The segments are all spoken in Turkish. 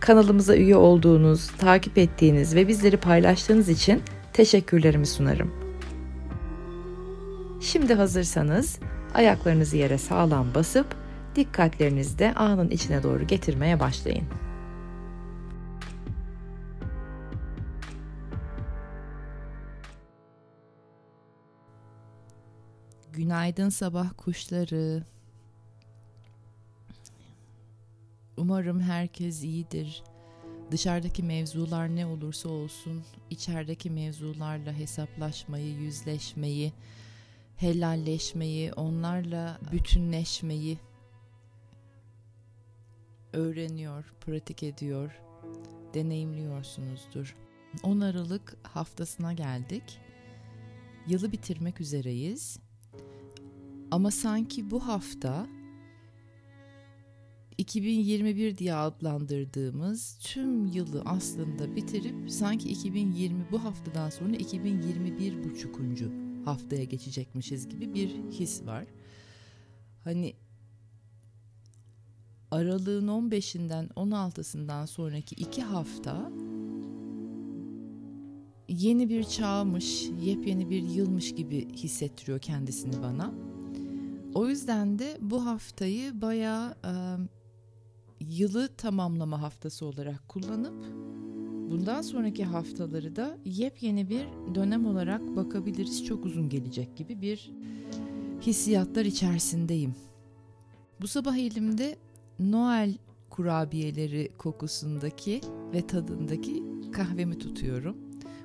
Kanalımıza üye olduğunuz, takip ettiğiniz ve bizleri paylaştığınız için teşekkürlerimi sunarım. Şimdi hazırsanız ayaklarınızı yere sağlam basıp dikkatlerinizi de anın içine doğru getirmeye başlayın. Günaydın sabah kuşları. Umarım herkes iyidir. Dışarıdaki mevzular ne olursa olsun, içerideki mevzularla hesaplaşmayı, yüzleşmeyi, helalleşmeyi, onlarla bütünleşmeyi öğreniyor, pratik ediyor, deneyimliyorsunuzdur. 10 Aralık haftasına geldik. Yılı bitirmek üzereyiz. Ama sanki bu hafta 2021 diye adlandırdığımız tüm yılı aslında bitirip sanki 2020 bu haftadan sonra 2021 buçukuncu haftaya geçecekmişiz gibi bir his var. Hani aralığın 15'inden 16'sından sonraki iki hafta yeni bir çağmış, yepyeni bir yılmış gibi hissettiriyor kendisini bana. O yüzden de bu haftayı bayağı e, yılı tamamlama haftası olarak kullanıp bundan sonraki haftaları da yepyeni bir dönem olarak bakabiliriz. Çok uzun gelecek gibi bir hissiyatlar içerisindeyim. Bu sabah elimde Noel kurabiyeleri kokusundaki ve tadındaki kahvemi tutuyorum.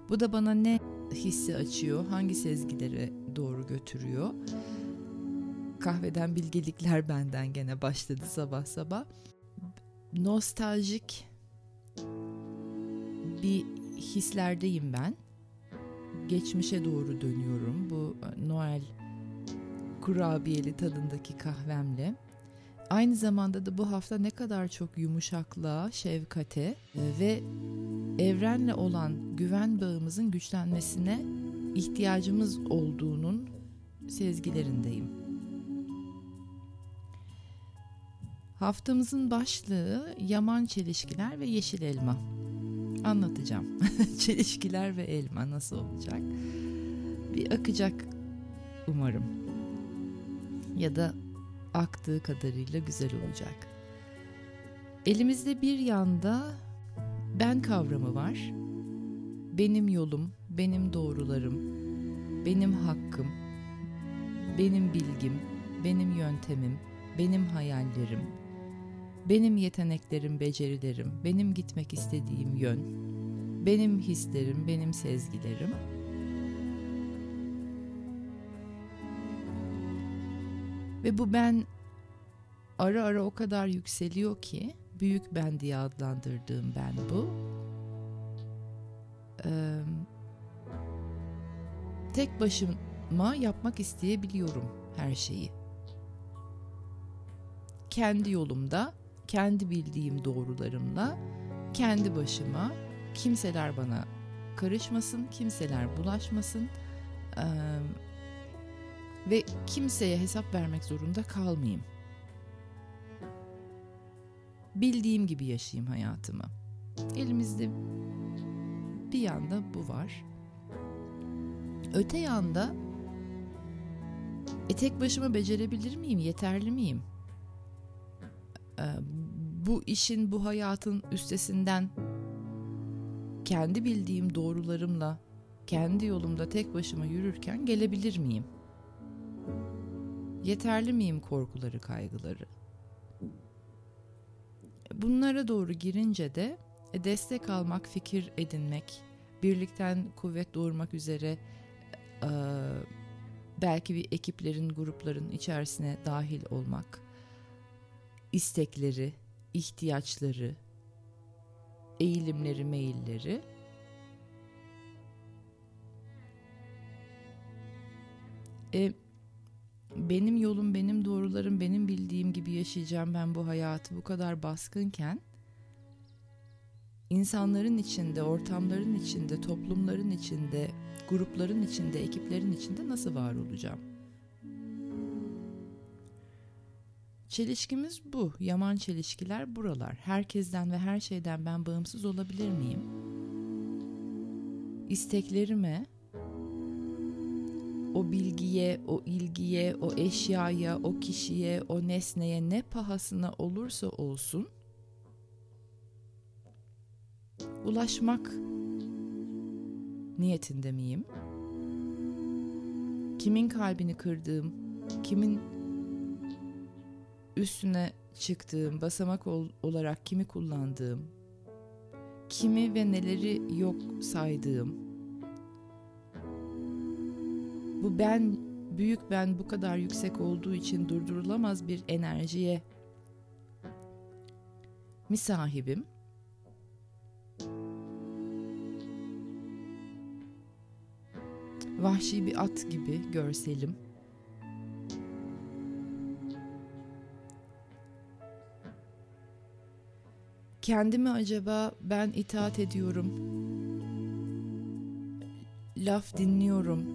Bu da bana ne hissi açıyor, hangi sezgilere doğru götürüyor? Kahveden bilgelikler benden gene başladı sabah sabah nostaljik bir hislerdeyim ben. Geçmişe doğru dönüyorum bu e, Noel kurabiyeli tadındaki kahvemle. Aynı zamanda da bu hafta ne kadar çok yumuşaklığa, şefkate e, ve evrenle olan güven bağımızın güçlenmesine ihtiyacımız olduğunun sezgilerindeyim. Haftamızın başlığı Yaman Çelişkiler ve Yeşil Elma. Anlatacağım. Çelişkiler ve elma nasıl olacak? Bir akacak umarım. Ya da aktığı kadarıyla güzel olacak. Elimizde bir yanda ben kavramı var. Benim yolum, benim doğrularım, benim hakkım, benim bilgim, benim yöntemim, benim hayallerim, benim yeteneklerim, becerilerim, benim gitmek istediğim yön, benim hislerim, benim sezgilerim. Ve bu ben ara ara o kadar yükseliyor ki büyük ben diye adlandırdığım ben bu. Ee, tek başıma yapmak isteyebiliyorum her şeyi. Kendi yolumda kendi bildiğim doğrularımla kendi başıma kimseler bana karışmasın, kimseler bulaşmasın ee, ve kimseye hesap vermek zorunda kalmayayım. Bildiğim gibi yaşayayım hayatımı. Elimizde bir yanda bu var. Öte yanda e tek başıma becerebilir miyim? Yeterli miyim? Ee, bu işin, bu hayatın üstesinden kendi bildiğim doğrularımla, kendi yolumda tek başıma yürürken gelebilir miyim? Yeterli miyim korkuları, kaygıları? Bunlara doğru girince de e, destek almak, fikir edinmek, birlikten kuvvet doğurmak üzere belki bir ekiplerin, grupların içerisine dahil olmak, istekleri, ihtiyaçları, eğilimleri, meyilleri. E, benim yolum, benim doğrularım, benim bildiğim gibi yaşayacağım ben bu hayatı bu kadar baskınken insanların içinde, ortamların içinde, toplumların içinde, grupların içinde, ekiplerin içinde nasıl var olacağım? Çelişkimiz bu. Yaman çelişkiler buralar. Herkesten ve her şeyden ben bağımsız olabilir miyim? İsteklerime, o bilgiye, o ilgiye, o eşyaya, o kişiye, o nesneye ne pahasına olursa olsun ulaşmak niyetinde miyim? Kimin kalbini kırdığım, kimin üstüne çıktığım, basamak ol, olarak kimi kullandığım, kimi ve neleri yok saydığım, bu ben, büyük ben bu kadar yüksek olduğu için durdurulamaz bir enerjiye mi sahibim? Vahşi bir at gibi görselim. Kendimi acaba ben itaat ediyorum, laf dinliyorum,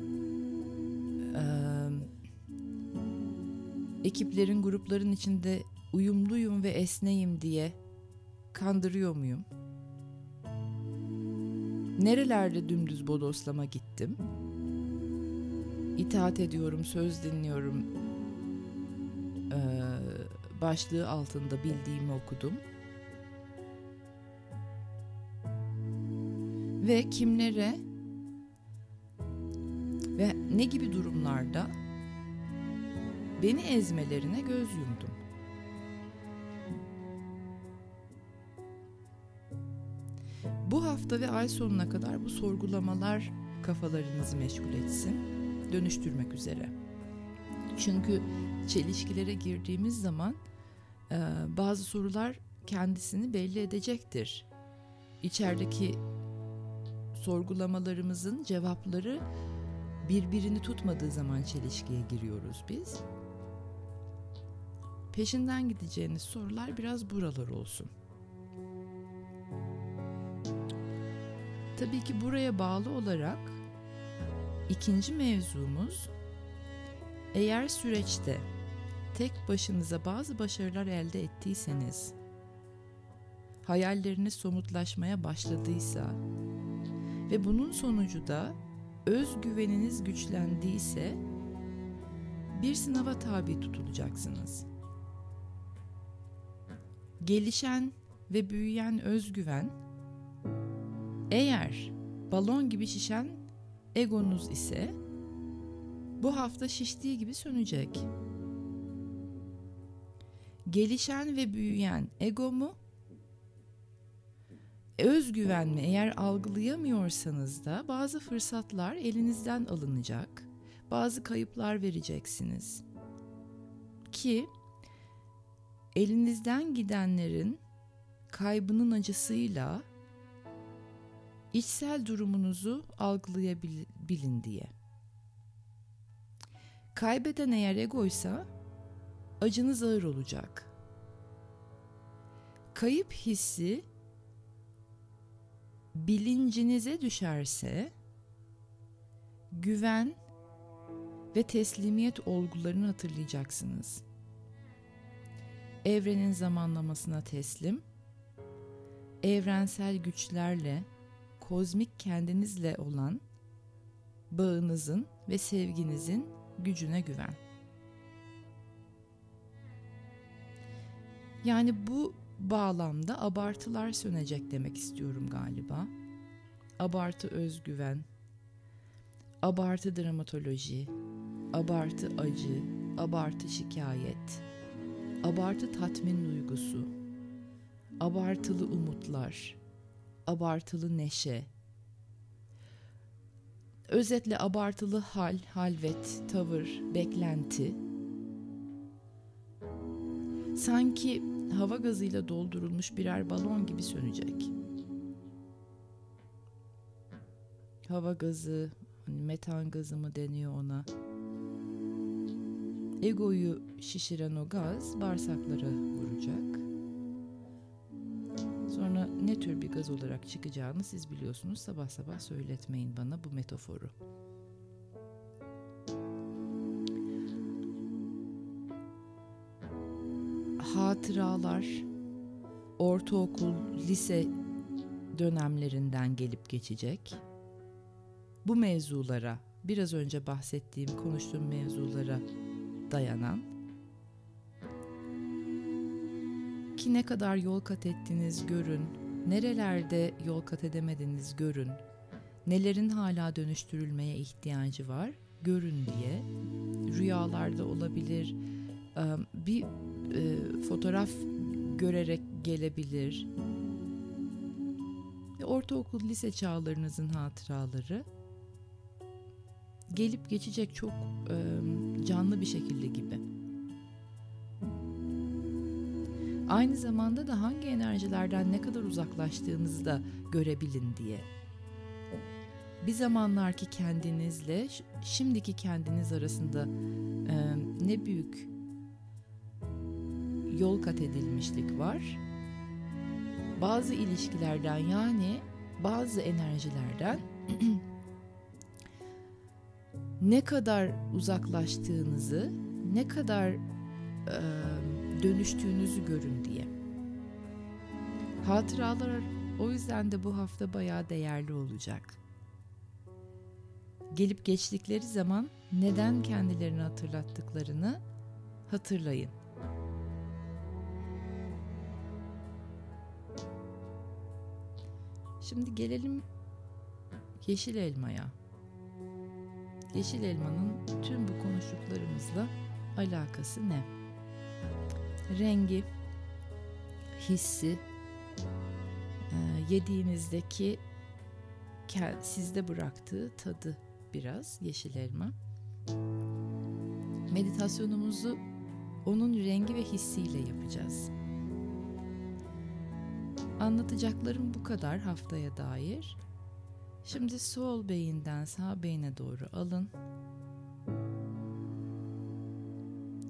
ekiplerin, grupların içinde uyumluyum ve esneyim diye kandırıyor muyum? Nerelerde dümdüz bodoslama gittim? İtaat ediyorum, söz dinliyorum. Ee, başlığı altında bildiğimi okudum. Ve kimlere ve ne gibi durumlarda beni ezmelerine göz yumdum. Bu hafta ve ay sonuna kadar bu sorgulamalar kafalarınızı meşgul etsin, dönüştürmek üzere. Çünkü çelişkilere girdiğimiz zaman bazı sorular kendisini belli edecektir. İçerideki sorgulamalarımızın cevapları birbirini tutmadığı zaman çelişkiye giriyoruz biz. Peşinden gideceğiniz sorular biraz buralar olsun. Tabii ki buraya bağlı olarak ikinci mevzumuz eğer süreçte tek başınıza bazı başarılar elde ettiyseniz, hayalleriniz somutlaşmaya başladıysa ve bunun sonucu da özgüveniniz güçlendiyse bir sınava tabi tutulacaksınız. Gelişen ve büyüyen özgüven eğer balon gibi şişen egonuz ise bu hafta şiştiği gibi sönecek. Gelişen ve büyüyen ego mu özgüvenli eğer algılayamıyorsanız da bazı fırsatlar elinizden alınacak. Bazı kayıplar vereceksiniz. Ki elinizden gidenlerin kaybının acısıyla içsel durumunuzu algılayabilin diye. Kaybeden eğer egoysa acınız ağır olacak. Kayıp hissi bilincinize düşerse güven ve teslimiyet olgularını hatırlayacaksınız. Evrenin zamanlamasına teslim, evrensel güçlerle, kozmik kendinizle olan bağınızın ve sevginizin gücüne güven. Yani bu bağlamda abartılar sönecek demek istiyorum galiba. Abartı özgüven, abartı dramatoloji, abartı acı, abartı şikayet, abartı tatmin duygusu, abartılı umutlar, abartılı neşe, özetle abartılı hal, halvet, tavır, beklenti. Sanki içinden hava gazıyla doldurulmuş birer balon gibi sönecek. Hava gazı, hani metan gazı mı deniyor ona? Egoyu şişiren o gaz bağırsaklara vuracak. Sonra ne tür bir gaz olarak çıkacağını siz biliyorsunuz. Sabah sabah söyletmeyin bana bu metaforu. Hatıralar, ortaokul, lise dönemlerinden gelip geçecek. Bu mevzulara, biraz önce bahsettiğim, konuştuğum mevzulara dayanan ki ne kadar yol kat ettiniz görün, nerelerde yol kat edemediniz görün, nelerin hala dönüştürülmeye ihtiyacı var görün diye rüyalarda olabilir, bir fotoğraf görerek gelebilir. Ortaokul, lise çağlarınızın hatıraları gelip geçecek çok canlı bir şekilde gibi. Aynı zamanda da hangi enerjilerden ne kadar uzaklaştığınızı da görebilin diye. Bir zamanlar ki kendinizle şimdiki kendiniz arasında e, ne büyük yol kat edilmişlik var. Bazı ilişkilerden yani bazı enerjilerden ne kadar uzaklaştığınızı, ne kadar e, dönüştüğünüzü görün diye. Hatıralar o yüzden de bu hafta bayağı değerli olacak. Gelip geçtikleri zaman neden kendilerini hatırlattıklarını hatırlayın. Şimdi gelelim yeşil elmaya. Yeşil elmanın tüm bu konuştuklarımızla alakası ne? Rengi, hissi, e, yediğinizdeki sizde bıraktığı tadı biraz yeşil elma. Meditasyonumuzu onun rengi ve hissiyle yapacağız. Anlatacaklarım bu kadar haftaya dair. Şimdi sol beyinden sağ beyine doğru alın.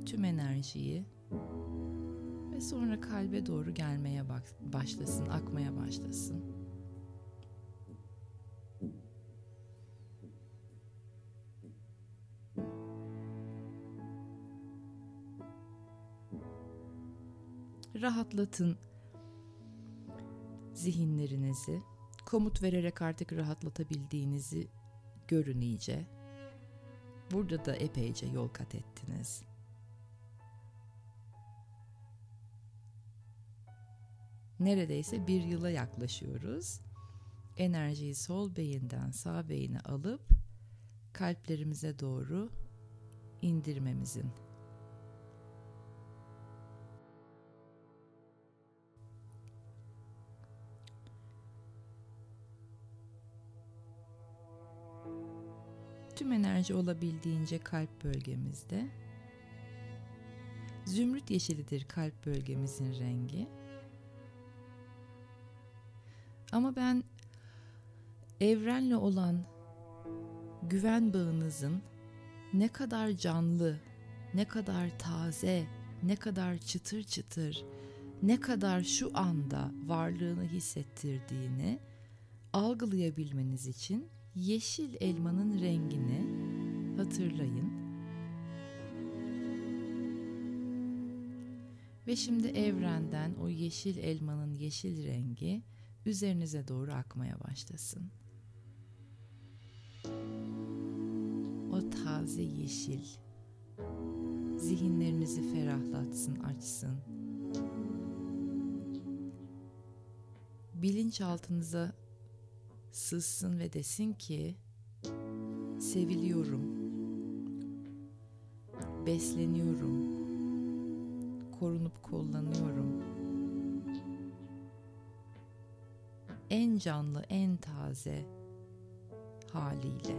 Tüm enerjiyi ve sonra kalbe doğru gelmeye başlasın, akmaya başlasın. Rahatlatın zihinlerinizi komut vererek artık rahatlatabildiğinizi görün iyice. Burada da epeyce yol kat ettiniz. Neredeyse bir yıla yaklaşıyoruz. Enerjiyi sol beyinden sağ beyine alıp kalplerimize doğru indirmemizin tüm enerji olabildiğince kalp bölgemizde. Zümrüt yeşilidir kalp bölgemizin rengi. Ama ben evrenle olan güven bağınızın ne kadar canlı, ne kadar taze, ne kadar çıtır çıtır, ne kadar şu anda varlığını hissettirdiğini algılayabilmeniz için yeşil elmanın rengini hatırlayın. Ve şimdi evrenden o yeşil elmanın yeşil rengi üzerinize doğru akmaya başlasın. O taze yeşil zihinlerinizi ferahlatsın, açsın. Bilinçaltınıza sızsın ve desin ki seviliyorum, besleniyorum, korunup kollanıyorum. En canlı, en taze haliyle.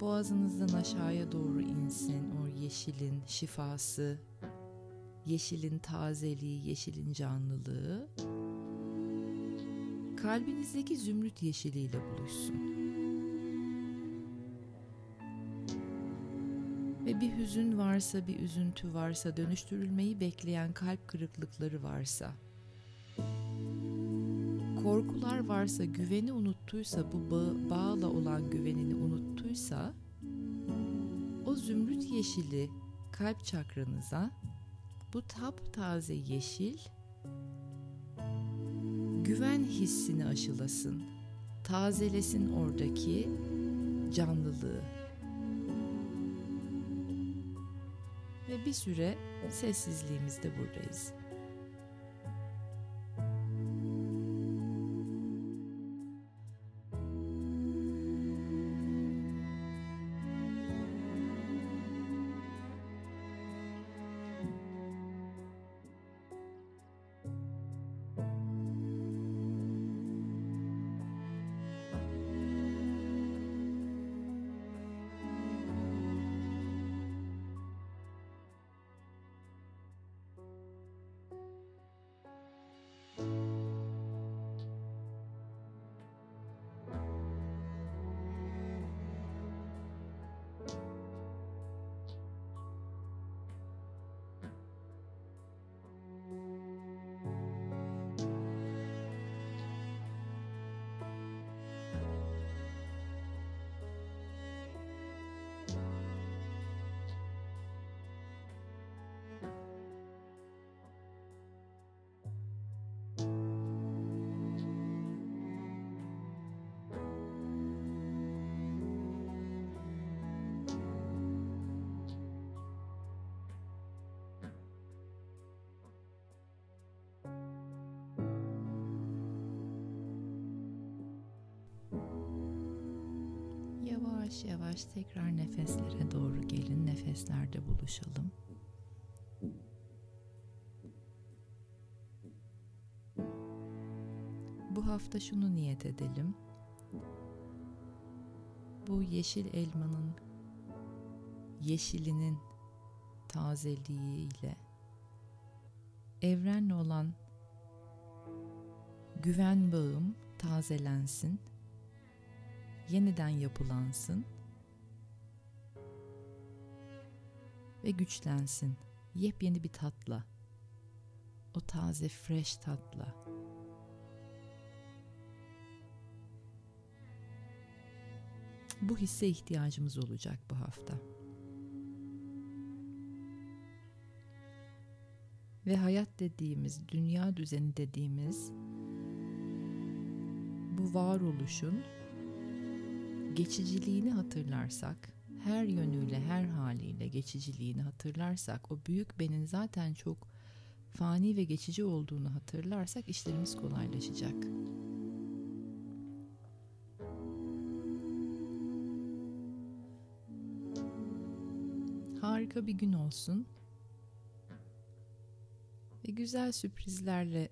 Boğazınızdan aşağıya doğru insin o yeşilin şifası, yeşilin tazeliği, yeşilin canlılığı kalbinizdeki zümrüt yeşiliyle buluşsun. Ve bir hüzün varsa, bir üzüntü varsa, dönüştürülmeyi bekleyen kalp kırıklıkları varsa, korkular varsa, güveni unuttuysa, bu bağ, bağla olan güvenini unuttuysa, o zümrüt yeşili kalp çakranıza bu taptaze yeşil güven hissini aşılasın. Tazelesin oradaki canlılığı. Ve bir süre sessizliğimizde buradayız. Yavaş yavaş tekrar nefeslere doğru gelin. Nefeslerde buluşalım. Bu hafta şunu niyet edelim. Bu yeşil elmanın yeşilinin tazeliğiyle evrenle olan güven bağım tazelensin yeniden yapılansın ve güçlensin yepyeni bir tatla. O taze fresh tatla. Bu hisse ihtiyacımız olacak bu hafta. Ve hayat dediğimiz, dünya düzeni dediğimiz bu varoluşun geçiciliğini hatırlarsak, her yönüyle, her haliyle geçiciliğini hatırlarsak, o büyük benin zaten çok fani ve geçici olduğunu hatırlarsak işlerimiz kolaylaşacak. Harika bir gün olsun ve güzel sürprizlerle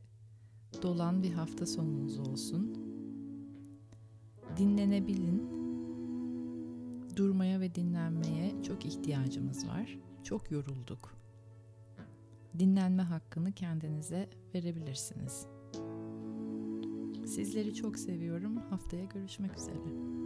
dolan bir hafta sonunuz olsun. Dinlenebilin durmaya ve dinlenmeye çok ihtiyacımız var. Çok yorulduk. Dinlenme hakkını kendinize verebilirsiniz. Sizleri çok seviyorum. Haftaya görüşmek üzere.